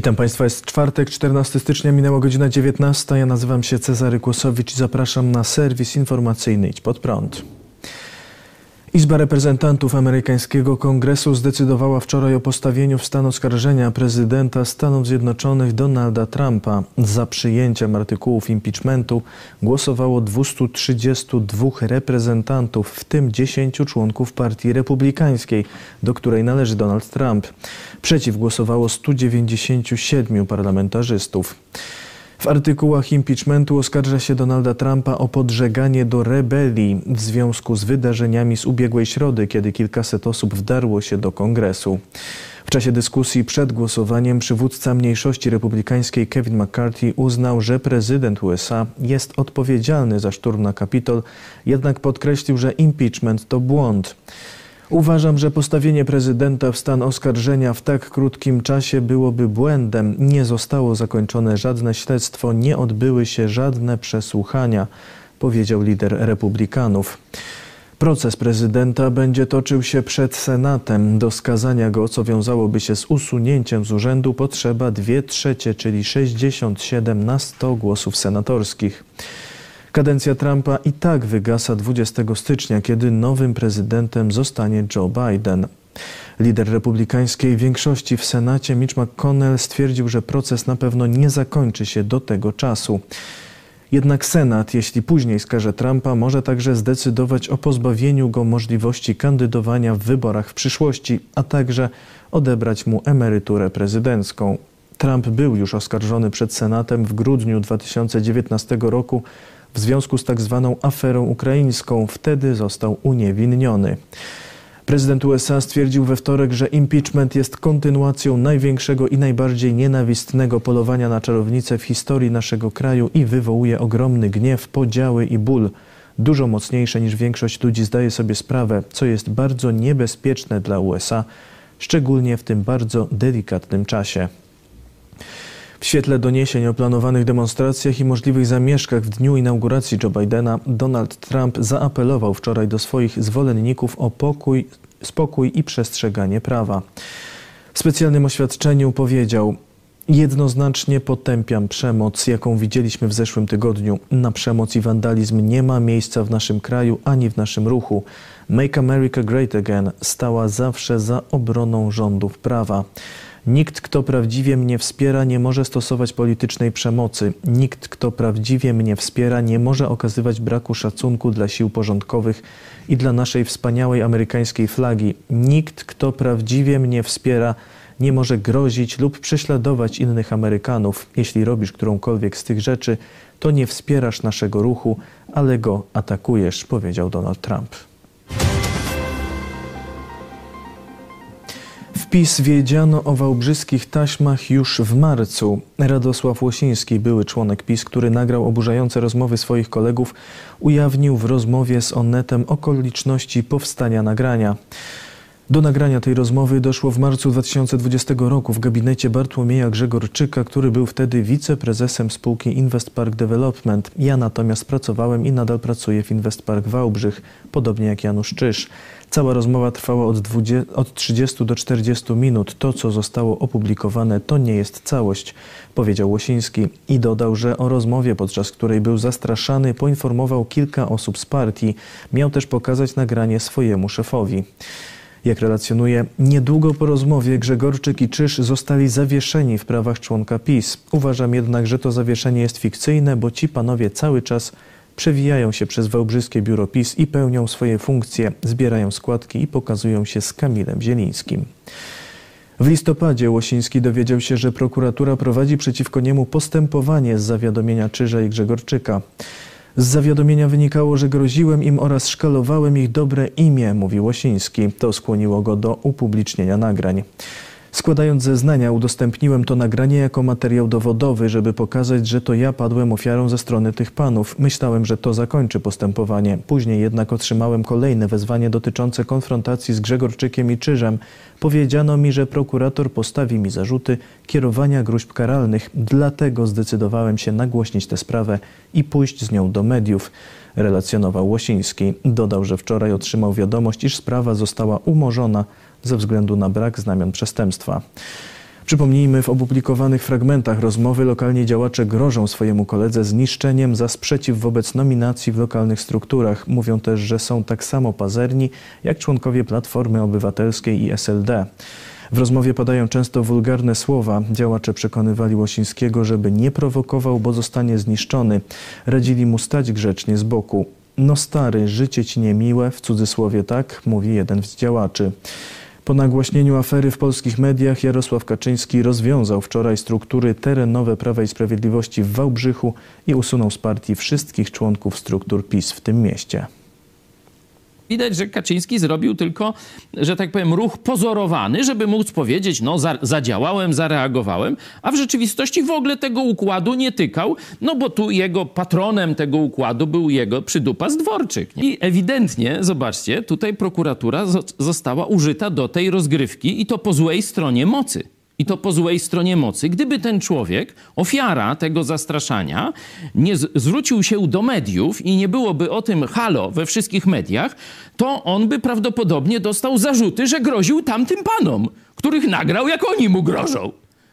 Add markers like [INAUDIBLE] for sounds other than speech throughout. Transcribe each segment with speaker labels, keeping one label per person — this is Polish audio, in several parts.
Speaker 1: Witam Państwa, jest czwartek, 14 stycznia, minęła godzina 19. Ja nazywam się Cezary Kłosowicz i zapraszam na serwis informacyjny Idź Pod Prąd. Izba Reprezentantów amerykańskiego kongresu zdecydowała wczoraj o postawieniu w stan oskarżenia prezydenta Stanów Zjednoczonych Donalda Trumpa. Za przyjęciem artykułów impeachmentu głosowało 232 reprezentantów, w tym 10 członków Partii Republikańskiej, do której należy Donald Trump. Przeciw głosowało 197 parlamentarzystów. W artykułach impeachmentu oskarża się Donalda Trumpa o podżeganie do rebelii w związku z wydarzeniami z ubiegłej środy, kiedy kilkaset osób wdarło się do kongresu. W czasie dyskusji przed głosowaniem przywódca mniejszości republikańskiej Kevin McCarthy uznał, że prezydent USA jest odpowiedzialny za szturm na Kapitol, jednak podkreślił, że impeachment to błąd. Uważam, że postawienie prezydenta w stan oskarżenia w tak krótkim czasie byłoby błędem. Nie zostało zakończone żadne śledztwo, nie odbyły się żadne przesłuchania, powiedział lider republikanów. Proces prezydenta będzie toczył się przed Senatem. Do skazania go, co wiązałoby się z usunięciem z urzędu, potrzeba 2 trzecie, czyli 67 na 100 głosów senatorskich. Kadencja Trumpa i tak wygasa 20 stycznia, kiedy nowym prezydentem zostanie Joe Biden. Lider republikańskiej większości w Senacie Mitch McConnell stwierdził, że proces na pewno nie zakończy się do tego czasu. Jednak Senat, jeśli później skaże Trumpa, może także zdecydować o pozbawieniu go możliwości kandydowania w wyborach w przyszłości, a także odebrać mu emeryturę prezydencką. Trump był już oskarżony przed Senatem w grudniu 2019 roku w związku z tak zwaną aferą ukraińską. Wtedy został uniewinniony. Prezydent USA stwierdził we wtorek, że impeachment jest kontynuacją największego i najbardziej nienawistnego polowania na czarownicę w historii naszego kraju i wywołuje ogromny gniew, podziały i ból. Dużo mocniejsze niż większość ludzi zdaje sobie sprawę, co jest bardzo niebezpieczne dla USA, szczególnie w tym bardzo delikatnym czasie. W świetle doniesień o planowanych demonstracjach i możliwych zamieszkach w dniu inauguracji Joe Bidena, Donald Trump zaapelował wczoraj do swoich zwolenników o pokój, spokój i przestrzeganie prawa. W specjalnym oświadczeniu powiedział: Jednoznacznie potępiam przemoc, jaką widzieliśmy w zeszłym tygodniu. Na przemoc i wandalizm nie ma miejsca w naszym kraju ani w naszym ruchu. Make America Great Again stała zawsze za obroną rządów prawa. Nikt, kto prawdziwie mnie wspiera, nie może stosować politycznej przemocy. Nikt, kto prawdziwie mnie wspiera, nie może okazywać braku szacunku dla sił porządkowych i dla naszej wspaniałej amerykańskiej flagi. Nikt, kto prawdziwie mnie wspiera, nie może grozić lub prześladować innych Amerykanów. Jeśli robisz którąkolwiek z tych rzeczy, to nie wspierasz naszego ruchu, ale go atakujesz, powiedział Donald Trump. PiS wiedziano o wałbrzyskich taśmach już w marcu. Radosław Łosiński, były członek PiS, który nagrał oburzające rozmowy swoich kolegów, ujawnił w rozmowie z Onetem okoliczności powstania nagrania. Do nagrania tej rozmowy doszło w marcu 2020 roku w gabinecie Bartłomieja Grzegorczyka, który był wtedy wiceprezesem spółki Investpark Development. Ja natomiast pracowałem i nadal pracuję w Investpark Wałbrzych, podobnie jak Janusz Czyż. Cała rozmowa trwała od, 20, od 30 do 40 minut. To, co zostało opublikowane, to nie jest całość, powiedział Łosiński i dodał, że o rozmowie, podczas której był zastraszany, poinformował kilka osób z partii. Miał też pokazać nagranie swojemu szefowi. Jak relacjonuje, niedługo po rozmowie Grzegorczyk i Czyż zostali zawieszeni w prawach członka PiS. Uważam jednak, że to zawieszenie jest fikcyjne, bo ci panowie cały czas przewijają się przez Wałbrzyskie Biuro PiS i pełnią swoje funkcje, zbierają składki i pokazują się z Kamilem Zielińskim. W listopadzie Łosiński dowiedział się, że prokuratura prowadzi przeciwko niemu postępowanie z zawiadomienia Czyża i Grzegorczyka. Z zawiadomienia wynikało, że groziłem im oraz szkalowałem ich dobre imię, mówił Łosiński. To skłoniło go do upublicznienia nagrań. Składając zeznania, udostępniłem to nagranie jako materiał dowodowy, żeby pokazać, że to ja padłem ofiarą ze strony tych panów. Myślałem, że to zakończy postępowanie. Później jednak otrzymałem kolejne wezwanie dotyczące konfrontacji z Grzegorczykiem i Czyżem. Powiedziano mi, że prokurator postawi mi zarzuty kierowania gruźb karalnych, dlatego zdecydowałem się nagłośnić tę sprawę i pójść z nią do mediów relacjonował Łosiński. Dodał, że wczoraj otrzymał wiadomość, iż sprawa została umorzona ze względu na brak znamion przestępstwa. Przypomnijmy, w opublikowanych fragmentach rozmowy lokalni działacze grożą swojemu koledze zniszczeniem za sprzeciw wobec nominacji w lokalnych strukturach. Mówią też, że są tak samo pazerni jak członkowie Platformy Obywatelskiej i SLD. W rozmowie padają często wulgarne słowa. Działacze przekonywali Łosińskiego, żeby nie prowokował, bo zostanie zniszczony. Radzili mu stać grzecznie z boku. No stary, życie ci niemiłe, w cudzysłowie tak, mówi jeden z działaczy. Po nagłośnieniu afery w polskich mediach Jarosław Kaczyński rozwiązał wczoraj struktury terenowe Prawa i Sprawiedliwości w Wałbrzychu i usunął z partii wszystkich członków struktur PiS w tym mieście.
Speaker 2: Widać, że Kaczyński zrobił tylko, że tak powiem, ruch pozorowany, żeby móc powiedzieć, no za, zadziałałem, zareagowałem, a w rzeczywistości w ogóle tego układu nie tykał, no bo tu jego patronem tego układu był jego przydupas Dworczyk. I ewidentnie, zobaczcie, tutaj prokuratura została użyta do tej rozgrywki i to po złej stronie mocy i to po złej stronie mocy. Gdyby ten człowiek, ofiara tego zastraszania, nie zwrócił się do mediów i nie byłoby o tym halo we wszystkich mediach, to on by prawdopodobnie dostał zarzuty, że groził tamtym panom, których nagrał, jak oni mu grożą.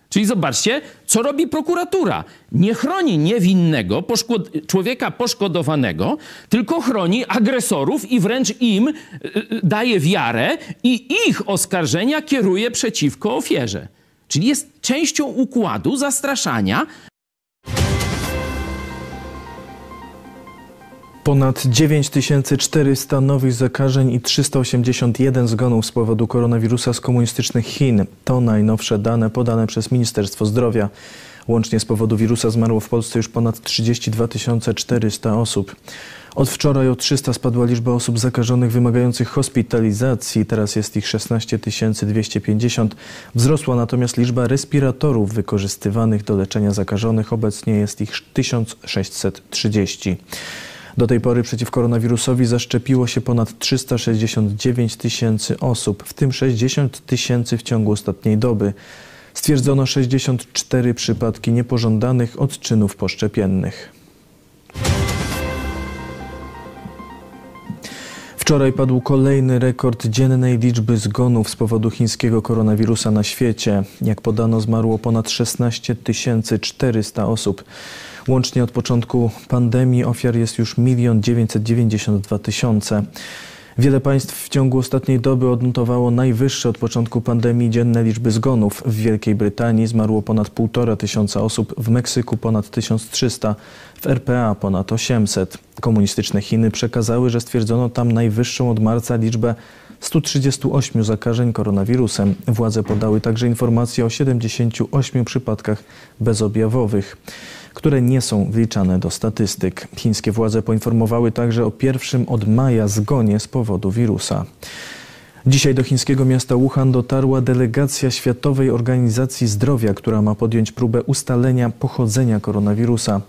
Speaker 2: Czyli zobaczcie, co robi prokuratura. Nie chroni niewinnego, poszkod człowieka poszkodowanego, tylko chroni agresorów i wręcz im y, y, daje wiarę i ich oskarżenia kieruje przeciwko ofierze. Czyli jest częścią układu zastraszania.
Speaker 1: Ponad 9400 nowych zakażeń i 381 zgonów z powodu koronawirusa z komunistycznych Chin. To najnowsze dane podane przez Ministerstwo Zdrowia. Łącznie z powodu wirusa zmarło w Polsce już ponad 32 400 osób. Od wczoraj o 300 spadła liczba osób zakażonych wymagających hospitalizacji. Teraz jest ich 16 250. Wzrosła natomiast liczba respiratorów wykorzystywanych do leczenia zakażonych. Obecnie jest ich 1630. Do tej pory przeciw koronawirusowi zaszczepiło się ponad 369 tysięcy osób, w tym 60 tysięcy w ciągu ostatniej doby. Stwierdzono 64 przypadki niepożądanych odczynów poszczepiennych. Wczoraj padł kolejny rekord dziennej liczby zgonów z powodu chińskiego koronawirusa na świecie. Jak podano, zmarło ponad 16 400 osób. Łącznie od początku pandemii ofiar jest już 1 992 tysiące. Wiele państw w ciągu ostatniej doby odnotowało najwyższe od początku pandemii dzienne liczby zgonów. W Wielkiej Brytanii zmarło ponad 1,5 tysiąca osób, w Meksyku ponad 1300, w RPA ponad 800. Komunistyczne Chiny przekazały, że stwierdzono tam najwyższą od marca liczbę 138 zakażeń koronawirusem. Władze podały także informacje o 78 przypadkach bezobjawowych które nie są wliczane do statystyk. Chińskie władze poinformowały także o pierwszym od maja zgonie z powodu wirusa. Dzisiaj do chińskiego miasta Wuhan dotarła delegacja Światowej Organizacji Zdrowia, która ma podjąć próbę ustalenia pochodzenia koronawirusa.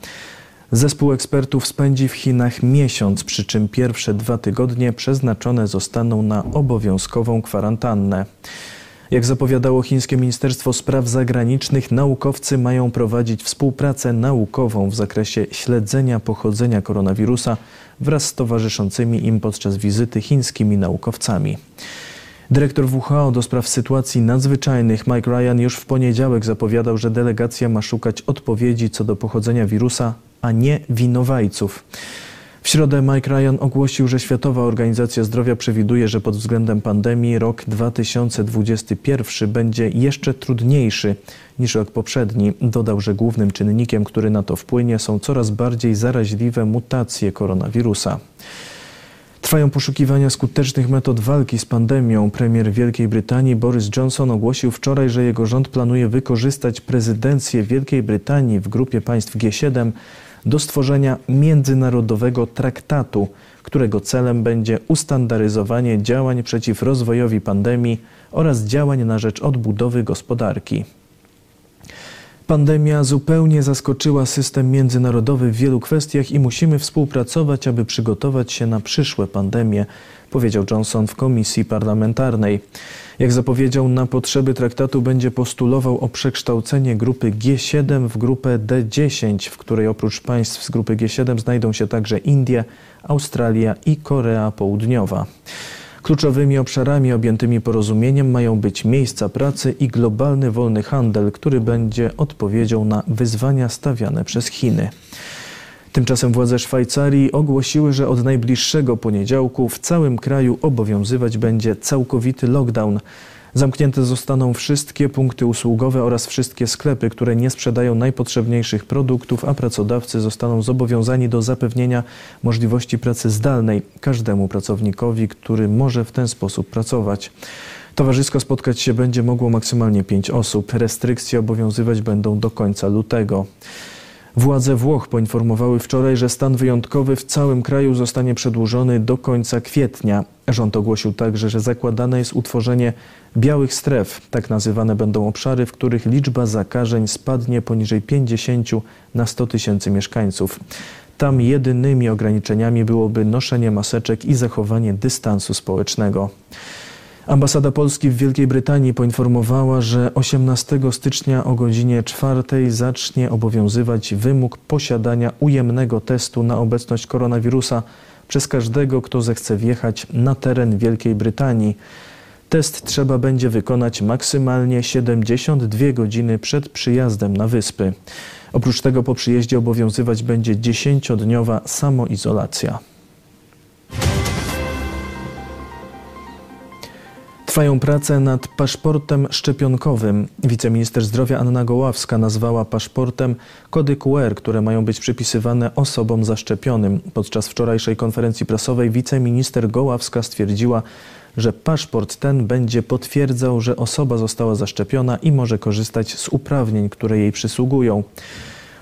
Speaker 1: Zespół ekspertów spędzi w Chinach miesiąc, przy czym pierwsze dwa tygodnie przeznaczone zostaną na obowiązkową kwarantannę. Jak zapowiadało chińskie Ministerstwo Spraw Zagranicznych, naukowcy mają prowadzić współpracę naukową w zakresie śledzenia pochodzenia koronawirusa wraz z towarzyszącymi im podczas wizyty chińskimi naukowcami. Dyrektor WHO do spraw sytuacji nadzwyczajnych Mike Ryan już w poniedziałek zapowiadał, że delegacja ma szukać odpowiedzi co do pochodzenia wirusa, a nie winowajców. W środę Mike Ryan ogłosił, że Światowa Organizacja Zdrowia przewiduje, że pod względem pandemii rok 2021 będzie jeszcze trudniejszy niż rok poprzedni. Dodał, że głównym czynnikiem, który na to wpłynie, są coraz bardziej zaraźliwe mutacje koronawirusa. Trwają poszukiwania skutecznych metod walki z pandemią. Premier Wielkiej Brytanii Boris Johnson ogłosił wczoraj, że jego rząd planuje wykorzystać prezydencję Wielkiej Brytanii w grupie państw G7 do stworzenia międzynarodowego traktatu, którego celem będzie ustandaryzowanie działań przeciw rozwojowi pandemii oraz działań na rzecz odbudowy gospodarki. Pandemia zupełnie zaskoczyła system międzynarodowy w wielu kwestiach i musimy współpracować, aby przygotować się na przyszłe pandemie, powiedział Johnson w komisji parlamentarnej. Jak zapowiedział, na potrzeby traktatu będzie postulował o przekształcenie grupy G7 w grupę D10, w której oprócz państw z grupy G7 znajdą się także Indie, Australia i Korea Południowa. Kluczowymi obszarami objętymi porozumieniem mają być miejsca pracy i globalny wolny handel, który będzie odpowiedzią na wyzwania stawiane przez Chiny. Tymczasem władze Szwajcarii ogłosiły, że od najbliższego poniedziałku w całym kraju obowiązywać będzie całkowity lockdown. Zamknięte zostaną wszystkie punkty usługowe oraz wszystkie sklepy, które nie sprzedają najpotrzebniejszych produktów, a pracodawcy zostaną zobowiązani do zapewnienia możliwości pracy zdalnej każdemu pracownikowi, który może w ten sposób pracować. Towarzysko spotkać się będzie mogło maksymalnie pięć osób. Restrykcje obowiązywać będą do końca lutego. Władze Włoch poinformowały wczoraj, że stan wyjątkowy w całym kraju zostanie przedłużony do końca kwietnia. Rząd ogłosił także, że zakładane jest utworzenie białych stref. Tak nazywane będą obszary, w których liczba zakażeń spadnie poniżej 50 na 100 tysięcy mieszkańców. Tam jedynymi ograniczeniami byłoby noszenie maseczek i zachowanie dystansu społecznego. Ambasada Polski w Wielkiej Brytanii poinformowała, że 18 stycznia o godzinie 4 zacznie obowiązywać wymóg posiadania ujemnego testu na obecność koronawirusa przez każdego, kto zechce wjechać na teren Wielkiej Brytanii. Test trzeba będzie wykonać maksymalnie 72 godziny przed przyjazdem na wyspy. Oprócz tego po przyjeździe obowiązywać będzie 10-dniowa samoizolacja. Trwają prace nad paszportem szczepionkowym. Wiceminister zdrowia Anna Goławska nazwała paszportem kody QR, które mają być przypisywane osobom zaszczepionym. Podczas wczorajszej konferencji prasowej wiceminister Goławska stwierdziła, że paszport ten będzie potwierdzał, że osoba została zaszczepiona i może korzystać z uprawnień, które jej przysługują.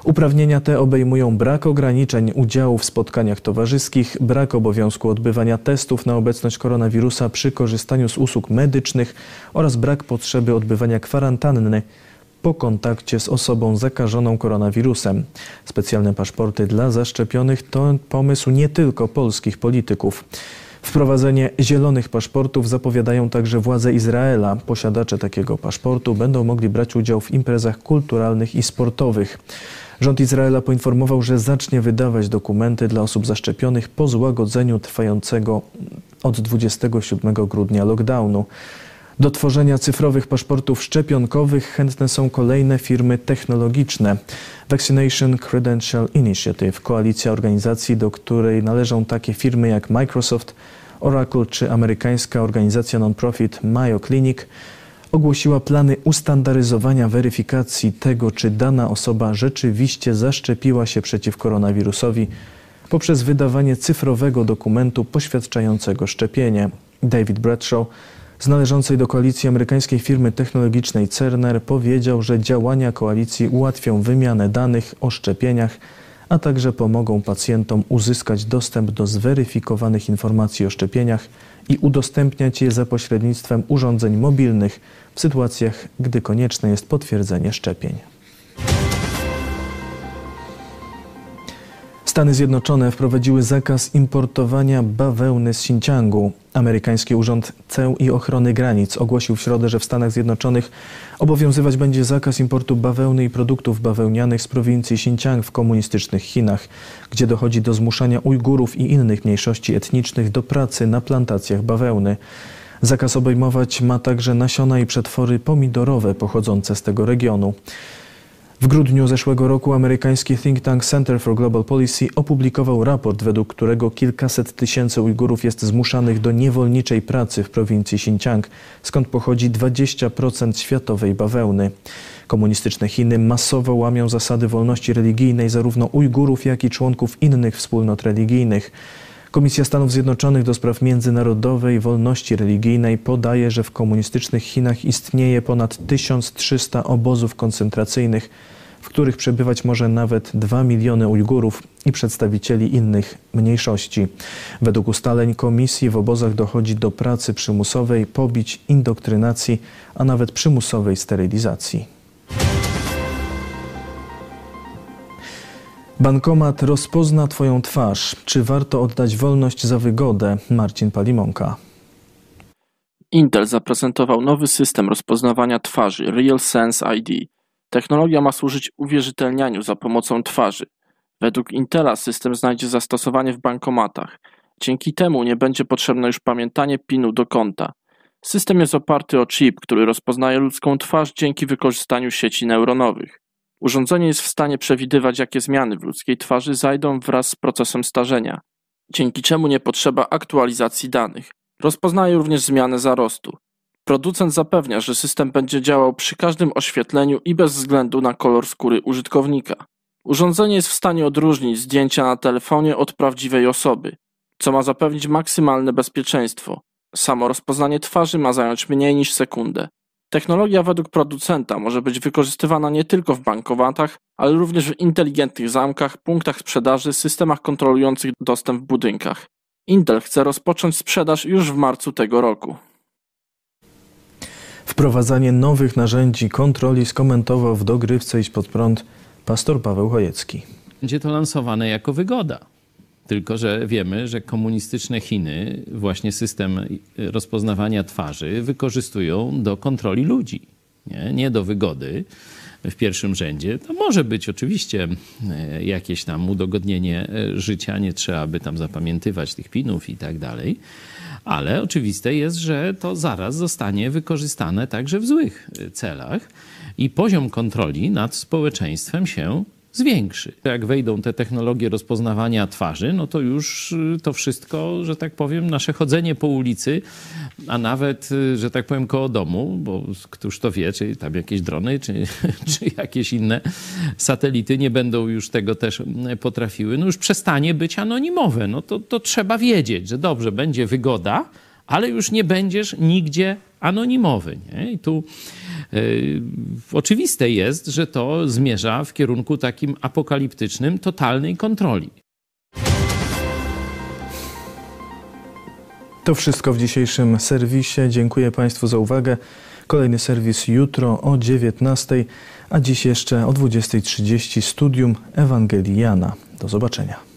Speaker 1: Uprawnienia te obejmują brak ograniczeń udziału w spotkaniach towarzyskich, brak obowiązku odbywania testów na obecność koronawirusa przy korzystaniu z usług medycznych oraz brak potrzeby odbywania kwarantanny po kontakcie z osobą zakażoną koronawirusem. Specjalne paszporty dla zaszczepionych to pomysł nie tylko polskich polityków. Wprowadzenie zielonych paszportów zapowiadają także władze Izraela. Posiadacze takiego paszportu będą mogli brać udział w imprezach kulturalnych i sportowych. Rząd Izraela poinformował, że zacznie wydawać dokumenty dla osób zaszczepionych po złagodzeniu trwającego od 27 grudnia lockdownu. Do tworzenia cyfrowych paszportów szczepionkowych chętne są kolejne firmy technologiczne. Vaccination Credential Initiative, koalicja organizacji, do której należą takie firmy jak Microsoft, Oracle czy amerykańska organizacja non-profit Mayo Clinic, ogłosiła plany ustandaryzowania weryfikacji tego, czy dana osoba rzeczywiście zaszczepiła się przeciw koronawirusowi poprzez wydawanie cyfrowego dokumentu poświadczającego szczepienie. David Bradshaw z należącej do koalicji amerykańskiej firmy technologicznej Cerner powiedział, że działania koalicji ułatwią wymianę danych o szczepieniach, a także pomogą pacjentom uzyskać dostęp do zweryfikowanych informacji o szczepieniach i udostępniać je za pośrednictwem urządzeń mobilnych w sytuacjach, gdy konieczne jest potwierdzenie szczepień. Stany Zjednoczone wprowadziły zakaz importowania bawełny z Xinjiangu. Amerykański Urząd Ceł i Ochrony Granic ogłosił w środę, że w Stanach Zjednoczonych obowiązywać będzie zakaz importu bawełny i produktów bawełnianych z prowincji Xinjiang w komunistycznych Chinach, gdzie dochodzi do zmuszania Ujgurów i innych mniejszości etnicznych do pracy na plantacjach bawełny. Zakaz obejmować ma także nasiona i przetwory pomidorowe pochodzące z tego regionu. W grudniu zeszłego roku amerykański think tank Center for Global Policy opublikował raport, według którego kilkaset tysięcy Ujgurów jest zmuszanych do niewolniczej pracy w prowincji Xinjiang, skąd pochodzi 20% światowej bawełny. Komunistyczne Chiny masowo łamią zasady wolności religijnej zarówno Ujgurów, jak i członków innych wspólnot religijnych. Komisja Stanów Zjednoczonych do spraw międzynarodowej wolności religijnej podaje, że w komunistycznych Chinach istnieje ponad 1300 obozów koncentracyjnych, w których przebywać może nawet 2 miliony Ujgurów i przedstawicieli innych mniejszości. Według ustaleń komisji w obozach dochodzi do pracy przymusowej, pobić, indoktrynacji, a nawet przymusowej sterylizacji. Bankomat rozpozna Twoją twarz. Czy warto oddać wolność za wygodę? Marcin Palimonka.
Speaker 3: Intel zaprezentował nowy system rozpoznawania twarzy RealSense ID. Technologia ma służyć uwierzytelnianiu za pomocą twarzy. Według Intela system znajdzie zastosowanie w bankomatach. Dzięki temu nie będzie potrzebne już pamiętanie PIN-u do konta. System jest oparty o chip, który rozpoznaje ludzką twarz dzięki wykorzystaniu sieci neuronowych. Urządzenie jest w stanie przewidywać, jakie zmiany w ludzkiej twarzy zajdą wraz z procesem starzenia, dzięki czemu nie potrzeba aktualizacji danych. Rozpoznaje również zmianę zarostu. Producent zapewnia, że system będzie działał przy każdym oświetleniu i bez względu na kolor skóry użytkownika. Urządzenie jest w stanie odróżnić zdjęcia na telefonie od prawdziwej osoby, co ma zapewnić maksymalne bezpieczeństwo. Samo rozpoznanie twarzy ma zająć mniej niż sekundę. Technologia według producenta może być wykorzystywana nie tylko w bankomatach, ale również w inteligentnych zamkach, punktach sprzedaży, systemach kontrolujących dostęp w budynkach. Intel chce rozpocząć sprzedaż już w marcu tego roku.
Speaker 1: Wprowadzanie nowych narzędzi kontroli skomentował w dogrywce Iść pod prąd pastor Paweł Chojecki.
Speaker 2: Będzie to lansowane jako wygoda. Tylko, że wiemy, że komunistyczne Chiny właśnie system rozpoznawania twarzy wykorzystują do kontroli ludzi, nie, nie do wygody w pierwszym rzędzie. To może być oczywiście e, jakieś tam udogodnienie e, życia, nie trzeba by tam zapamiętywać tych pinów i tak dalej. Ale oczywiste jest, że to zaraz zostanie wykorzystane także w złych celach i poziom kontroli nad społeczeństwem się zwiększy. Jak wejdą te technologie rozpoznawania twarzy, no to już y, to wszystko, że tak powiem, nasze chodzenie po ulicy, a nawet, y, że tak powiem, koło domu, bo któż to wie, czy tam jakieś drony, czy, [LAUGHS] czy jakieś inne satelity nie będą już tego też potrafiły, no już przestanie być anonimowe. No to, to trzeba wiedzieć, że dobrze, będzie wygoda, ale już nie będziesz nigdzie anonimowy. Nie? I tu oczywiste jest, że to zmierza w kierunku takim apokaliptycznym, totalnej kontroli.
Speaker 1: To wszystko w dzisiejszym serwisie. Dziękuję Państwu za uwagę. Kolejny serwis jutro o 19, a dziś jeszcze o 20.30 studium Ewangelii Jana. Do zobaczenia.